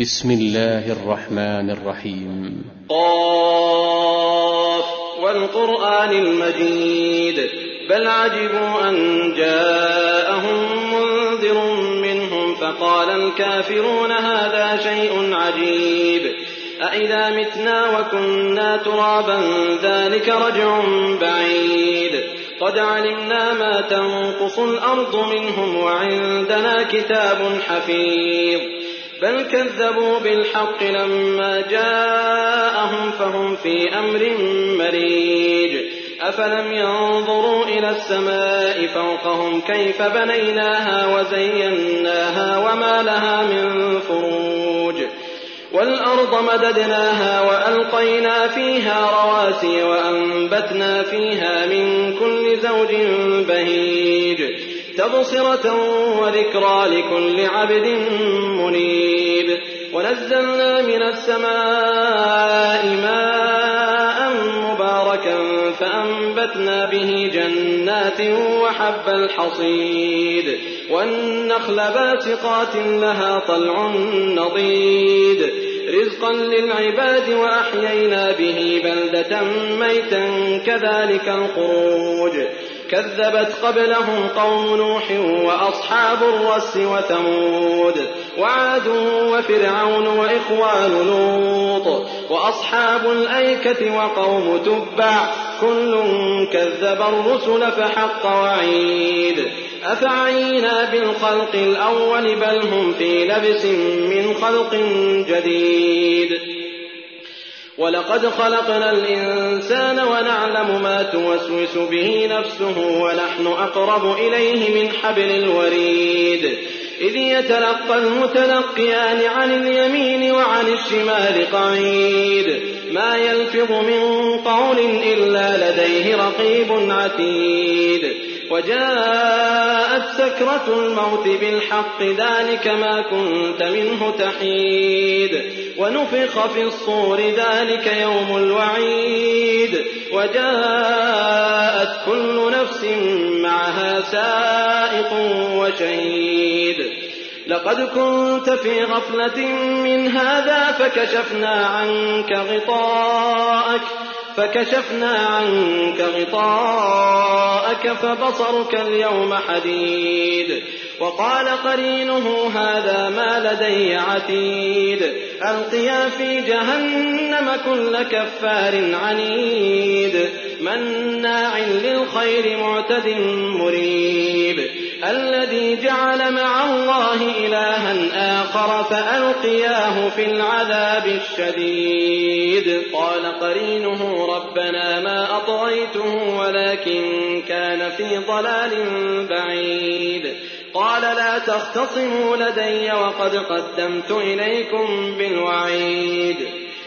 بسم الله الرحمن الرحيم. قاف والقرآن المجيد بل عجبوا أن جاءهم منذر منهم فقال الكافرون هذا شيء عجيب. أإذا متنا وكنا ترابا ذلك رجع بعيد. قد علمنا ما تنقص الأرض منهم وعندنا كتاب حفيظ. بل كذبوا بالحق لما جاءهم فهم في أمر مريج. أفلم ينظروا إلى السماء فوقهم كيف بنيناها وزيناها وما لها من فروج. والأرض مددناها وألقينا فيها رواسي وأنبتنا فيها من كل زوج بهيج. تبصرة وذكرى لكل عبد منيب. ونزلنا من السماء ماء مباركا فأنبتنا به جنات وحب الحصيد. والنخل باسقات لها طلع نضيد. رزقا للعباد وأحيينا به بلدة ميتا كذلك الخروج. كذبت قبلهم قوم نوح وأصحاب الرس وثمود وعاد وفرعون وإخوان لوط وأصحاب الأيكة وقوم تبع كل كذب الرسل فحق وعيد أفعينا بالخلق الأول بل هم في لبس من خلق جديد ولقد خلقنا الإنسان ونعلم ما توسوس به نفسه ونحن أقرب إليه من حبل الوريد. إذ يتلقى المتلقيان عن اليمين وعن الشمال قعيد. ما يلفظ من قول إلا لديه رقيب عتيد. وجاءت سكرة الموت بالحق ذلك ما كنت منه تحيد. ونفخ في الصور ذلك يوم الوعيد. وجاءت كل نفس معها سائق وشهيد. لقد كنت في غفلة من هذا فكشفنا عنك غطاءك فكشفنا عنك غطاءك فبصرك اليوم حديد. وقال قرينه هذا ما لدي عتيد. ألقيا في جهنم كل كفار عنيد. مناع للخير معتد مريب. الذي جعل مع الله إلها آخر فألقياه في العذاب الشديد. قال قرينه ربنا ما أطغيته ولكن كان في ضلال بعيد. قال لا تختصموا لدي وقد قدمت إليكم بالوعيد.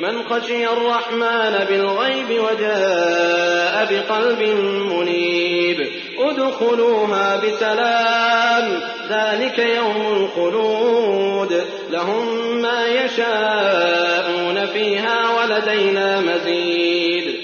من خشي الرحمن بالغيب وجاء بقلب منيب. ادخلوها بسلام ذلك يوم الخلود. لهم ما يشاءون فيها ولدينا مزيد.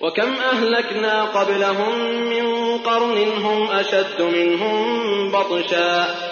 وكم أهلكنا قبلهم من قرن هم أشد منهم بطشا.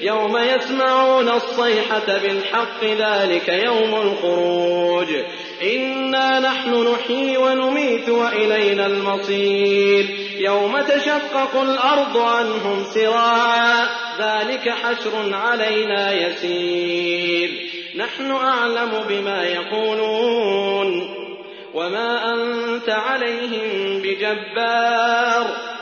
يوم يسمعون الصيحة بالحق ذلك يوم الخروج. إنا نحن نحيي ونميت وإلينا المصير. يوم تشقق الأرض عنهم سراعا ذلك حشر علينا يسير. نحن أعلم بما يقولون. وما أنت عليهم بجبار.